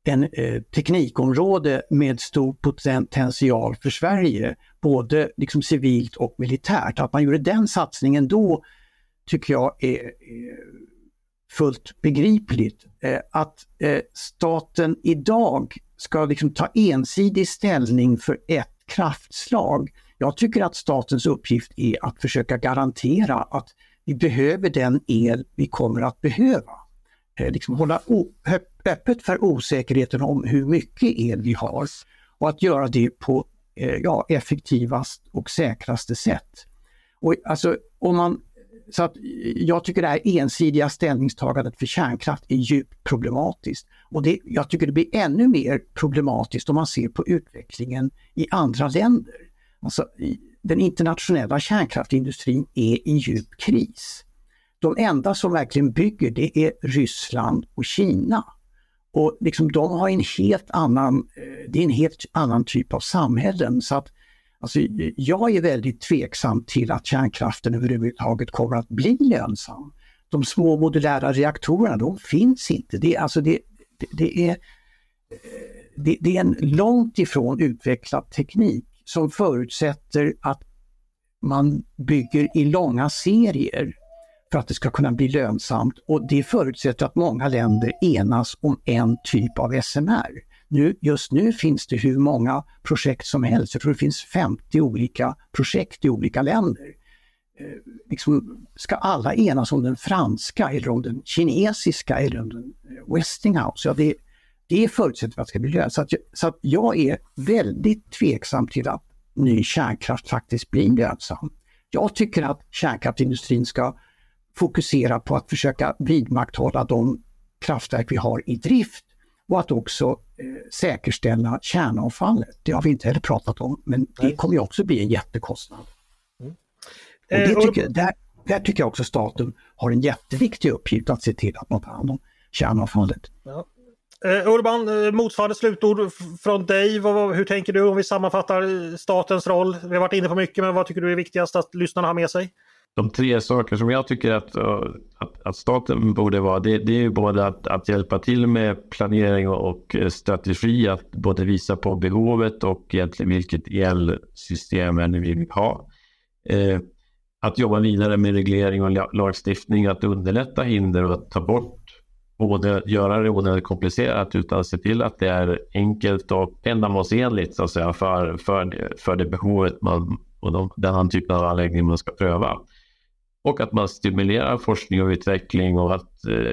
en, eh, teknikområde med stor potential för Sverige, både liksom civilt och militärt. Att man gjorde den satsningen då tycker jag är, är fullt begripligt. Eh, att eh, staten idag ska liksom ta ensidig ställning för ett kraftslag. Jag tycker att statens uppgift är att försöka garantera att vi behöver den el vi kommer att behöva. Eh, liksom hålla öppet för osäkerheten om hur mycket el vi har och att göra det på eh, ja, effektivast och säkraste sätt. Och alltså, om man, så att eh, jag tycker det här ensidiga ställningstagandet för kärnkraft är djupt problematiskt. Och det, jag tycker det blir ännu mer problematiskt om man ser på utvecklingen i andra länder. Alltså, den internationella kärnkraftindustrin är i djup kris. De enda som verkligen bygger det är Ryssland och Kina. Och liksom de har en helt annan, eh, det är en helt annan typ av samhällen. Så att, alltså, jag är väldigt tveksam till att kärnkraften överhuvudtaget kommer att bli lönsam. De små modulära reaktorerna, de finns inte. Det, alltså det, det, det är, eh, det, det, är en långt ifrån utvecklad teknik som förutsätter att man bygger i långa serier för att det ska kunna bli lönsamt och det förutsätter att många länder enas om en typ av SMR. Nu, just nu finns det hur många projekt som helst. Jag tror det finns 50 olika projekt i olika länder. Eh, liksom, ska alla enas om den franska eller om den kinesiska eller om den eh, Westinghouse? Ja, det, det förutsätter att det ska bli lönsamt. Så, att, så att jag är väldigt tveksam till att ny kärnkraft faktiskt blir lönsam. Jag tycker att kärnkraftsindustrin ska fokusera på att försöka vidmakthålla de kraftverk vi har i drift och att också eh, säkerställa kärnavfallet. Det har vi inte heller pratat om, men det kommer ju också bli en jättekostnad. Mm. Och det eh, tycker, där, där tycker jag också staten har en jätteviktig uppgift att se till att man tar hand om kärnavfallet. Ja. Eh, Urban, eh, motsvarande slutord från dig. Hur tänker du om vi sammanfattar statens roll? Vi har varit inne på mycket, men vad tycker du är viktigast att lyssnarna har med sig? De tre saker som jag tycker att, eh, att, att staten borde vara, det, det är ju både att, att, hjälpa till med planering och eh, strategi, att både visa på behovet och egentligen vilket elsystem vi vill ha. Eh, att jobba vidare med reglering och lagstiftning, att underlätta hinder och att ta bort både göra det onödigt komplicerat utan se till att det är enkelt och ändamålsenligt så att säga, för, för, för det behovet man och de, den typen av anläggning man ska pröva. Och att man stimulerar forskning och utveckling och att, eh,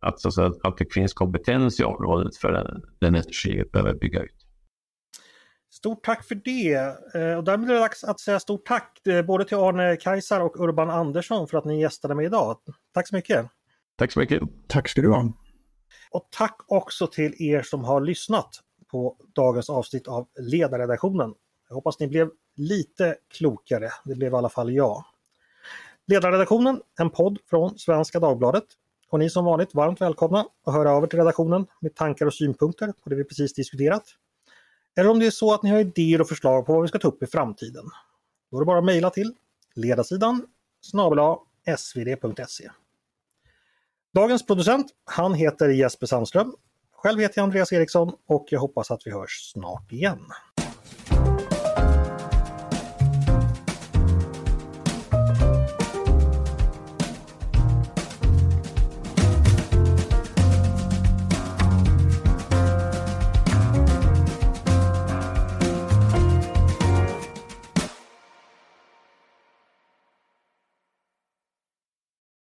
att, så att, säga, att det finns kompetens i området för den, den energi vi behöver bygga ut. Stort tack för det! Eh, och därmed är det dags att säga stort tack eh, både till Arne Kajsar och Urban Andersson för att ni gästade mig idag. Tack så mycket! Tack så mycket! Tack ska du ha! Och tack också till er som har lyssnat på dagens avsnitt av Ledarredaktionen. Jag hoppas ni blev lite klokare. Det blev i alla fall jag. Ledarredaktionen, en podd från Svenska Dagbladet. Och ni som vanligt varmt välkomna att höra över till redaktionen med tankar och synpunkter på det vi precis diskuterat. Eller om det är så att ni har idéer och förslag på vad vi ska ta upp i framtiden. Då är det bara att mejla till ledarsidan snabel svd.se. Dagens producent, han heter Jesper Sandström. Själv heter jag Andreas Eriksson och jag hoppas att vi hörs snart igen.